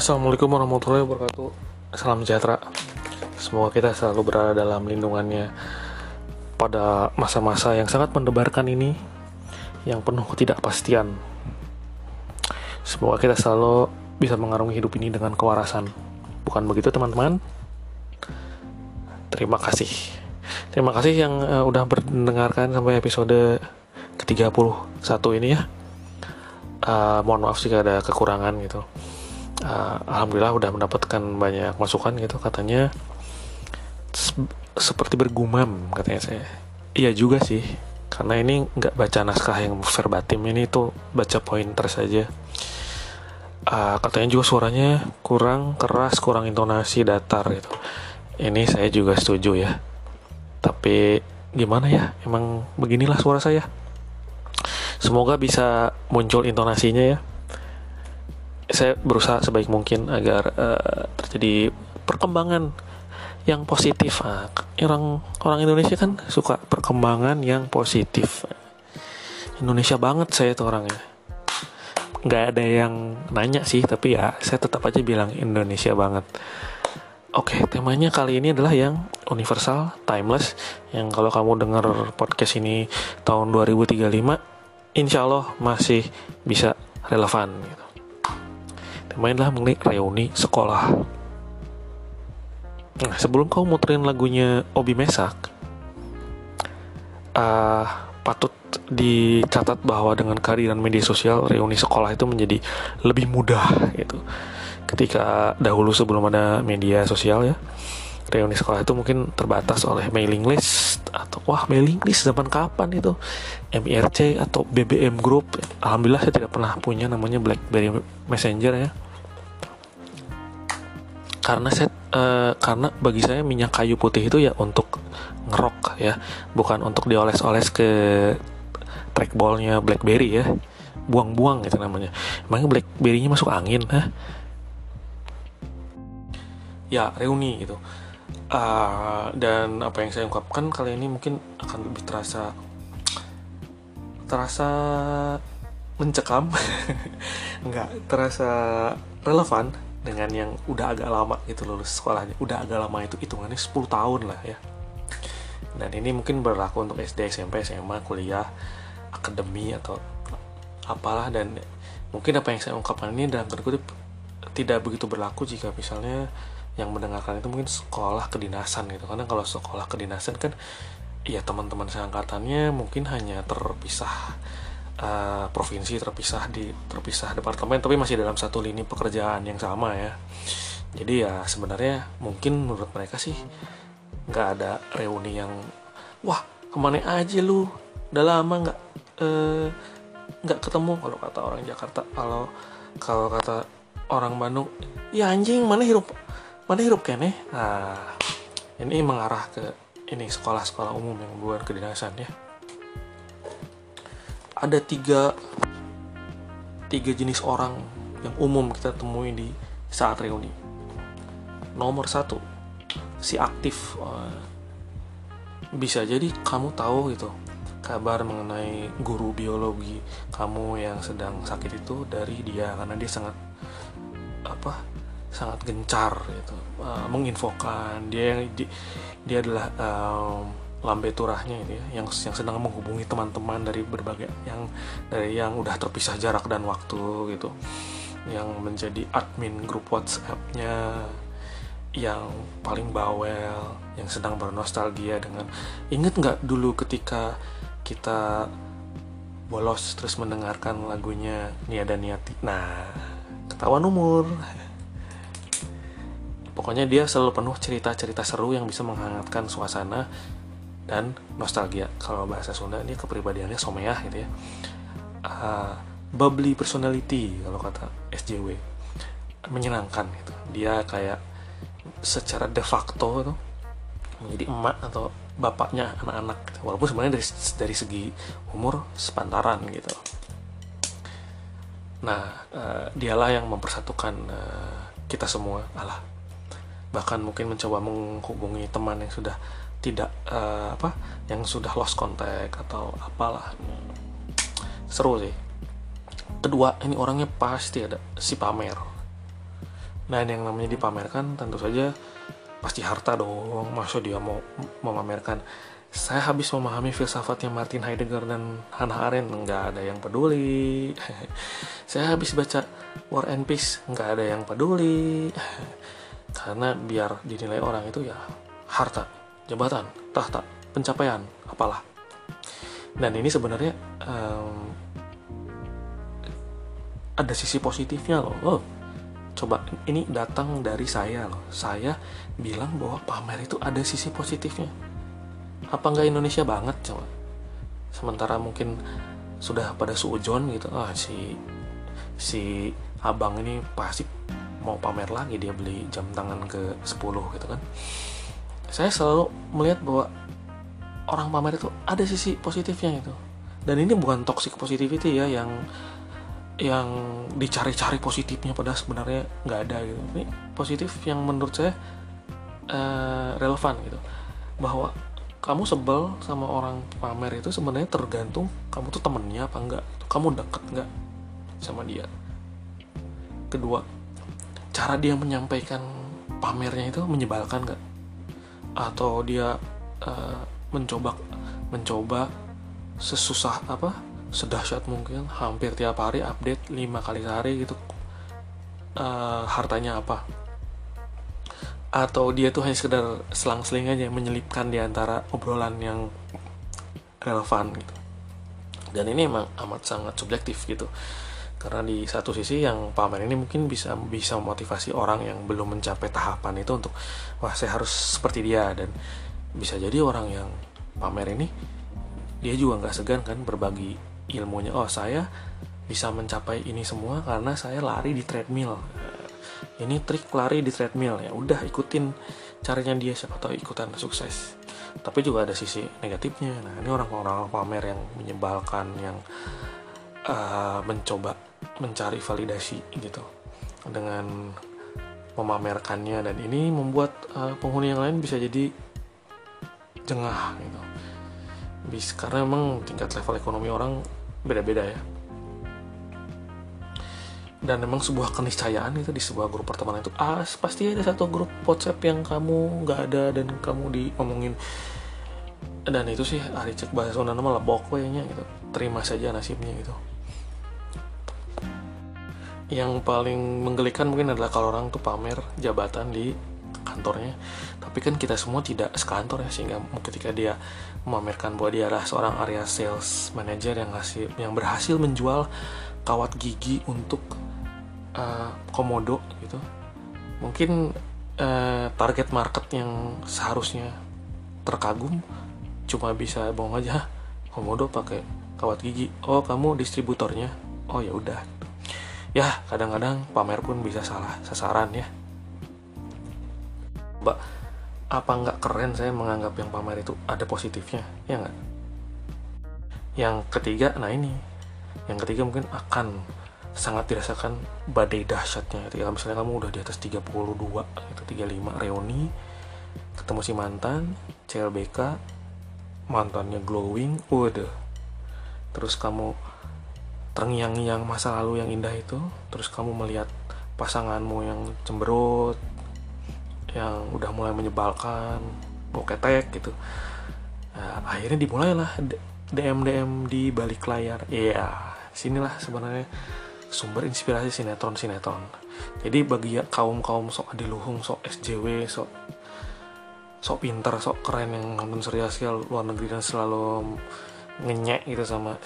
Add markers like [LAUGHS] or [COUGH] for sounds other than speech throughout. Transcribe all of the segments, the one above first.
Assalamualaikum warahmatullahi wabarakatuh. Salam sejahtera. Semoga kita selalu berada dalam lindungannya pada masa-masa yang sangat mendebarkan ini, yang penuh ketidakpastian. Semoga kita selalu bisa mengarungi hidup ini dengan kewarasan. Bukan begitu teman-teman? Terima kasih. Terima kasih yang uh, udah mendengarkan sampai episode ke-31 ini ya. Uh, mohon maaf jika ada kekurangan gitu uh, alhamdulillah udah mendapatkan banyak masukan gitu katanya seperti bergumam katanya saya. Iya juga sih. Karena ini nggak baca naskah yang verbatim ini tuh baca pointer saja. Uh, katanya juga suaranya kurang keras kurang intonasi datar gitu. Ini saya juga setuju ya. Tapi gimana ya emang beginilah suara saya. Semoga bisa muncul intonasinya ya saya berusaha sebaik mungkin agar uh, terjadi perkembangan yang positif. Nah, orang orang Indonesia kan suka perkembangan yang positif. Indonesia banget saya tuh orangnya. Nggak ada yang nanya sih, tapi ya saya tetap aja bilang Indonesia banget. Oke, temanya kali ini adalah yang universal, timeless, yang kalau kamu dengar podcast ini tahun 2035, insya Allah masih bisa relevan. Mainlah mengenai reuni sekolah. Nah, sebelum kau muterin lagunya Obi Mesak, uh, patut dicatat bahwa dengan kehadiran media sosial, reuni sekolah itu menjadi lebih mudah gitu. Ketika dahulu sebelum ada media sosial ya, reuni sekolah itu mungkin terbatas oleh mailing list atau wah mailing list zaman kapan itu? MIRC atau BBM Group. Alhamdulillah saya tidak pernah punya namanya BlackBerry Messenger ya. Karena saya uh, karena bagi saya minyak kayu putih itu ya untuk ngerok ya bukan untuk dioles-oles ke trackballnya BlackBerry ya. Buang-buang gitu namanya. Emangnya BlackBerry-nya masuk angin ha? ya reuni gitu uh, dan apa yang saya ungkapkan kali ini mungkin akan lebih terasa terasa mencekam. [LAUGHS] Nggak terasa relevan dengan yang udah agak lama gitu lulus sekolahnya. Udah agak lama itu hitungannya 10 tahun lah ya. Dan ini mungkin berlaku untuk SD SMP SMA kuliah akademi atau apalah. Dan mungkin apa yang saya ungkapkan ini dalam tanda kutip tidak begitu berlaku jika misalnya yang mendengarkan itu mungkin sekolah kedinasan gitu. Karena kalau sekolah kedinasan kan ya teman-teman seangkatannya mungkin hanya terpisah uh, provinsi terpisah di terpisah departemen tapi masih dalam satu lini pekerjaan yang sama ya. Jadi ya sebenarnya mungkin menurut mereka sih nggak ada reuni yang wah ke mana aja lu? Udah lama nggak uh, nggak ketemu. Kalau kata orang Jakarta kalau kalau kata orang Bandung ya anjing mana hirup mana hirup kene nah ini mengarah ke ini sekolah-sekolah umum yang buat kedinasan ya ada tiga tiga jenis orang yang umum kita temui di saat reuni. Nomor satu, si aktif. Bisa jadi kamu tahu gitu kabar mengenai guru biologi kamu yang sedang sakit itu dari dia karena dia sangat apa sangat gencar gitu. Uh, menginfokan. Dia yang dia adalah um, lambe turahnya ini ya, yang yang sedang menghubungi teman-teman dari berbagai yang dari yang udah terpisah jarak dan waktu gitu. Yang menjadi admin grup WhatsApp-nya yang paling bawel yang sedang bernostalgia dengan inget nggak dulu ketika kita bolos terus mendengarkan lagunya Niada Niati nah ketahuan umur pokoknya dia selalu penuh cerita-cerita seru yang bisa menghangatkan suasana dan nostalgia. Kalau bahasa Sunda ini kepribadiannya someah gitu ya. Uh, bubbly personality kalau kata SJW menyenangkan gitu. Dia kayak secara de facto itu menjadi emak atau bapaknya anak-anak gitu. walaupun sebenarnya dari dari segi umur sepantaran gitu. Nah uh, dialah yang mempersatukan uh, kita semua. Allah bahkan mungkin mencoba menghubungi teman yang sudah tidak uh, apa yang sudah lost contact atau apalah. Seru sih. Kedua ini orangnya pasti ada si pamer. Nah yang namanya dipamerkan tentu saja pasti harta dong. Masa dia mau memamerkan? Saya habis memahami filsafatnya Martin Heidegger dan Hannah Arendt nggak ada yang peduli. [LAUGHS] Saya habis baca War and Peace nggak ada yang peduli [LAUGHS] karena biar dinilai orang itu ya harta jabatan tahta pencapaian apalah. Dan ini sebenarnya um, ada sisi positifnya loh. Oh, coba ini datang dari saya loh. Saya bilang bahwa pamer itu ada sisi positifnya. Apa nggak Indonesia banget coba? Sementara mungkin sudah pada suujon gitu. Ah si si abang ini pasti mau pamer lagi dia beli jam tangan ke 10 gitu kan. Saya selalu melihat bahwa orang pamer itu ada sisi positifnya gitu. Dan ini bukan toxic positivity ya yang yang dicari-cari positifnya padahal sebenarnya nggak ada gitu. Ini positif yang menurut saya uh, relevan gitu. Bahwa kamu sebel sama orang pamer itu sebenarnya tergantung kamu tuh temennya apa enggak kamu deket enggak sama dia. Kedua cara dia menyampaikan pamernya itu menyebalkan enggak atau dia uh, mencoba mencoba sesusah apa sedahsyat mungkin hampir tiap hari update lima kali sehari gitu. Uh, hartanya apa? Atau dia tuh hanya sekedar selang-seling aja menyelipkan di antara obrolan yang relevan gitu. Dan ini emang amat sangat subjektif gitu karena di satu sisi yang pamer ini mungkin bisa bisa memotivasi orang yang belum mencapai tahapan itu untuk wah saya harus seperti dia. Dan bisa jadi orang yang pamer ini dia juga nggak segan kan berbagi ilmunya oh saya bisa mencapai ini semua karena saya lari di treadmill. Ini trik lari di treadmill ya udah ikutin caranya dia siapa tahu ikutan sukses. Tapi juga ada sisi negatifnya. Nah ini orang-orang pamer yang menyebalkan yang uh, mencoba mencari validasi gitu dengan memamerkannya dan ini membuat uh, penghuni yang lain bisa jadi jengah gitu. Bis karena memang tingkat level ekonomi orang beda-beda ya. Dan memang sebuah keniscayaan itu di sebuah grup pertemanan itu ah pasti ada satu grup WhatsApp yang kamu nggak ada dan kamu diomongin dan itu sih hari cek bahasa Sunda nama lebok kayaknya gitu. Terima saja nasibnya gitu yang paling menggelikan mungkin adalah kalau orang tuh pamer jabatan di kantornya. Tapi kan kita semua tidak sekantor ya sehingga ketika dia memamerkan bahwa dia adalah seorang area sales manager yang ngasih yang berhasil menjual kawat gigi untuk uh, komodo gitu mungkin uh, target market yang seharusnya terkagum cuma bisa bohong aja komodo pakai kawat gigi. Oh kamu distributornya? Oh ya udah ya kadang-kadang pamer pun bisa salah sasaran ya. Mbak apa nggak keren saya menganggap yang pamer itu ada positifnya? Ya nggak? Yang ketiga nah ini. Yang ketiga mungkin akan sangat dirasakan badai dahsyatnya. Ketika misalnya kamu udah di atas 32 itu 35 reuni ketemu si mantan CLBK mantannya glowing udah terus kamu terngiang-ngiang masa lalu yang indah itu terus kamu melihat pasanganmu yang cemberut yang udah mulai menyebalkan boketek gitu. Nah, akhirnya dimulailah DM DM di balik layar. Ya yeah, sinilah sebenarnya sumber inspirasi sinetron sinetron jadi bagi ya, kaum kaum sok adiluhung sok SJW sok sok pinter sok keren yang nonton serial luar negeri dan selalu ngenyek gitu sama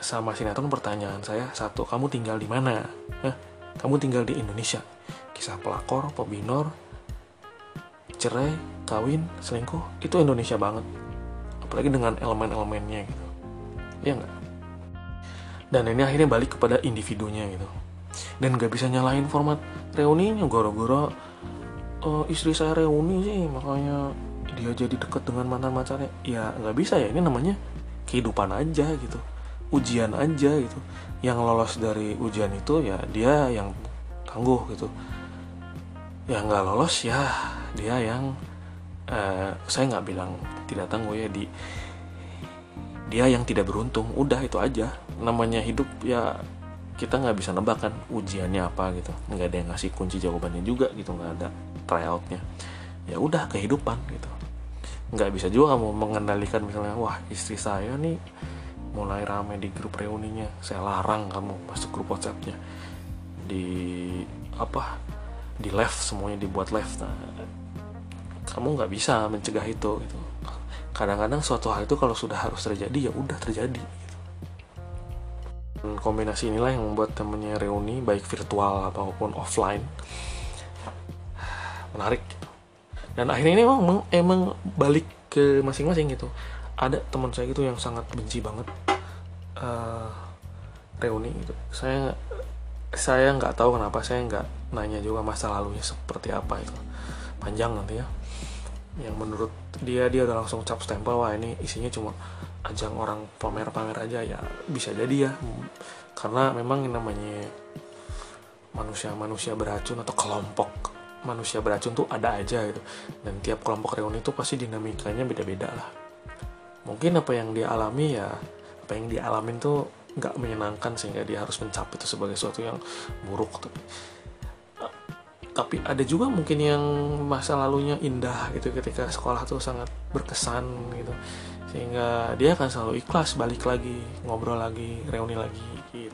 sama sinetron pertanyaan saya satu kamu tinggal di mana? Eh, kamu tinggal di Indonesia. Kisah pelakor pebinor cerai kawin selingkuh itu Indonesia banget. Apalagi dengan elemen-elemennya gitu. Ya nggak? Dan ini akhirnya balik kepada individunya gitu. Dan gak bisa nyalahin format reuninya gara-gara uh, istri saya reuni sih makanya dia jadi deket dengan mantan pacarnya ya nggak bisa ya ini namanya kehidupan aja gitu ujian aja gitu. Yang lolos dari ujian itu ya dia yang tangguh gitu. Yang nggak lolos ya dia yang uh, saya nggak bilang tidak tangguh ya di dia yang tidak beruntung. Udah itu aja namanya hidup ya kita nggak bisa nebak kan ujiannya apa gitu. Nggak ada yang ngasih kunci jawabannya juga gitu nggak ada tryoutnya. Ya udah kehidupan gitu nggak bisa juga kamu mengendalikan misalnya wah istri saya nih mulai rame di grup reuninya saya larang kamu masuk grup WhatsAppnya. Di apa di left semuanya dibuat left. Nah kamu nggak bisa mencegah itu gitu. Kadang-kadang suatu hal itu kalau sudah harus terjadi ya udah terjadi dan kombinasi inilah yang membuat temennya reuni baik virtual ataupun offline. [SIGHS] Menarik. gitu. Dan akhirnya ini emang emang balik ke masing-masing gitu. Ada teman saya gitu yang sangat benci banget uh, reuni gitu. Saya saya nggak tahu kenapa saya nggak nanya juga masa lalunya seperti apa itu. Panjang nanti ya. Yang menurut dia dia udah langsung cap stempel wah ini isinya cuma ajang orang pamer-pamer aja. Ya bisa jadi ya. Karena memang namanya manusia-manusia beracun atau kelompok manusia beracun tuh ada aja gitu. Dan tiap kelompok reuni itu pasti dinamikanya beda-beda lah. Mungkin apa yang dia alami ya apa yang dia alamin tuh nggak menyenangkan sehingga dia harus mencap itu sebagai sesuatu yang buruk tapi tapi ada juga mungkin yang masa lalunya indah gitu ketika sekolah tuh sangat berkesan gitu. Sehingga dia akan selalu ikhlas balik lagi ngobrol lagi reuni lagi gitu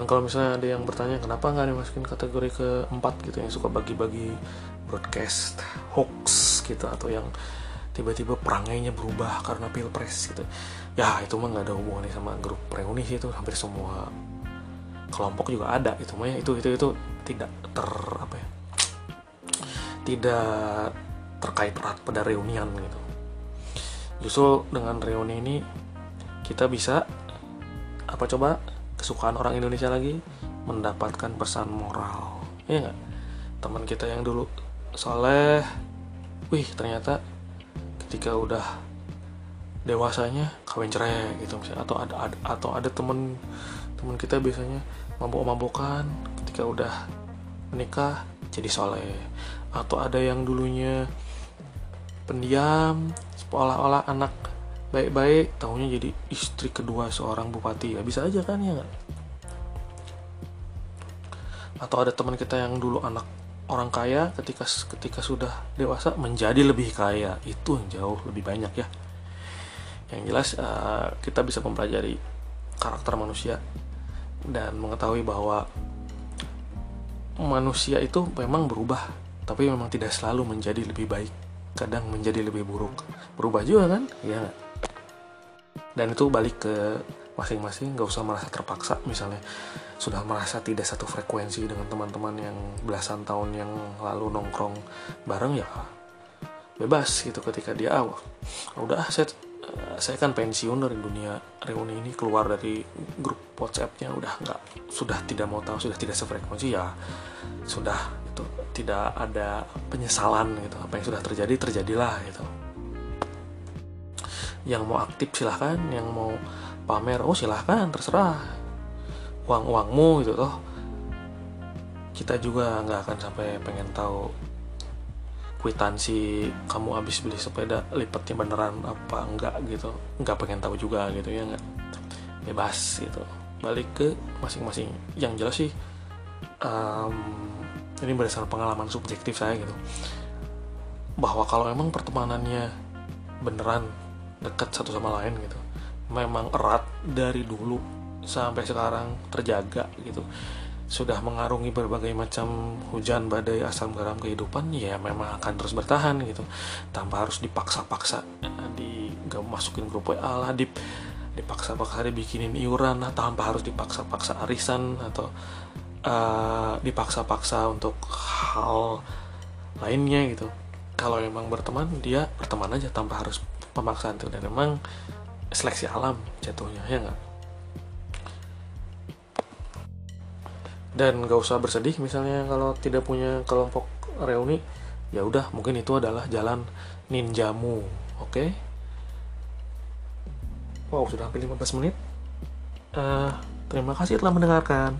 dan kalau misalnya ada yang bertanya kenapa nggak dimasukin kategori keempat gitu yang suka bagi-bagi broadcast hoax gitu atau yang tiba-tiba perangainya berubah karena pilpres gitu. Ya itu mah nggak ada hubungannya sama grup reuni sih itu hampir semua kelompok juga ada itu mah itu itu itu tidak ter apa ya tidak terkait erat pada reunian gitu. Justru dengan reuni ini kita bisa apa coba kesukaan orang Indonesia lagi mendapatkan pesan moral. Ya nggak? Teman kita yang dulu soleh wih ternyata ketika udah dewasanya kawin cerai gitu misalnya. Atau ada, ada atau ada temen teman kita biasanya mabok-mabokan ketika udah menikah jadi soleh. Atau ada yang dulunya pendiam seolah-olah anak baik-baik tahunya jadi istri kedua seorang bupati. Ya bisa aja kan ya gak? atau ada teman kita yang dulu anak orang kaya ketika ketika sudah dewasa menjadi lebih kaya. Itu yang jauh lebih banyak ya. Yang jelas uh, kita bisa mempelajari karakter manusia dan mengetahui bahwa manusia itu memang berubah tapi memang tidak selalu menjadi lebih baik. Kadang menjadi lebih buruk. Berubah juga kan? Ya dan itu balik ke masing-masing nggak usah merasa terpaksa. Misalnya sudah merasa tidak satu frekuensi dengan teman-teman yang belasan tahun yang lalu nongkrong bareng ya bebas gitu ketika dia ah, udah saya saya kan pensiun dari dunia reuni ini keluar dari grup WhatsAppnya udah nggak sudah tidak mau tahu sudah tidak sefrekuensi ya sudah itu tidak ada penyesalan gitu. Apa yang sudah terjadi terjadilah gitu yang mau aktif silahkan yang mau pamer oh silahkan terserah. Uang uangmu gitu toh. Kita juga nggak akan sampai pengen tahu kwitansi kamu habis beli sepeda lipatnya beneran apa enggak gitu. Nggak pengen tahu juga gitu ya nggak? Bebas gitu. Balik ke masing-masing. Yang jelas sih um, ini berdasarkan pengalaman subjektif saya gitu. Bahwa kalau emang pertemanannya beneran dekat satu sama lain gitu. Memang erat dari dulu sampai sekarang terjaga gitu. Sudah mengarungi berbagai macam hujan badai asam garam kehidupan ya memang akan terus bertahan gitu. Tanpa harus dipaksa-paksa di gak masukin grup WA lah dip dipaksa-paksa dibikinin iuran lah tanpa harus dipaksa-paksa arisan atau uh, dipaksa-paksa untuk hal lainnya gitu. Kalau emang berteman dia berteman aja tanpa harus pemaksaan tuh. Dan emang seleksi alam jatuhnya ya nggak? Dan gak usah bersedih misalnya kalau tidak punya kelompok reuni ya udah mungkin itu adalah jalan ninjamu oke? Okay? wow sudah hampir 15 menit. Uh, terima kasih telah mendengarkan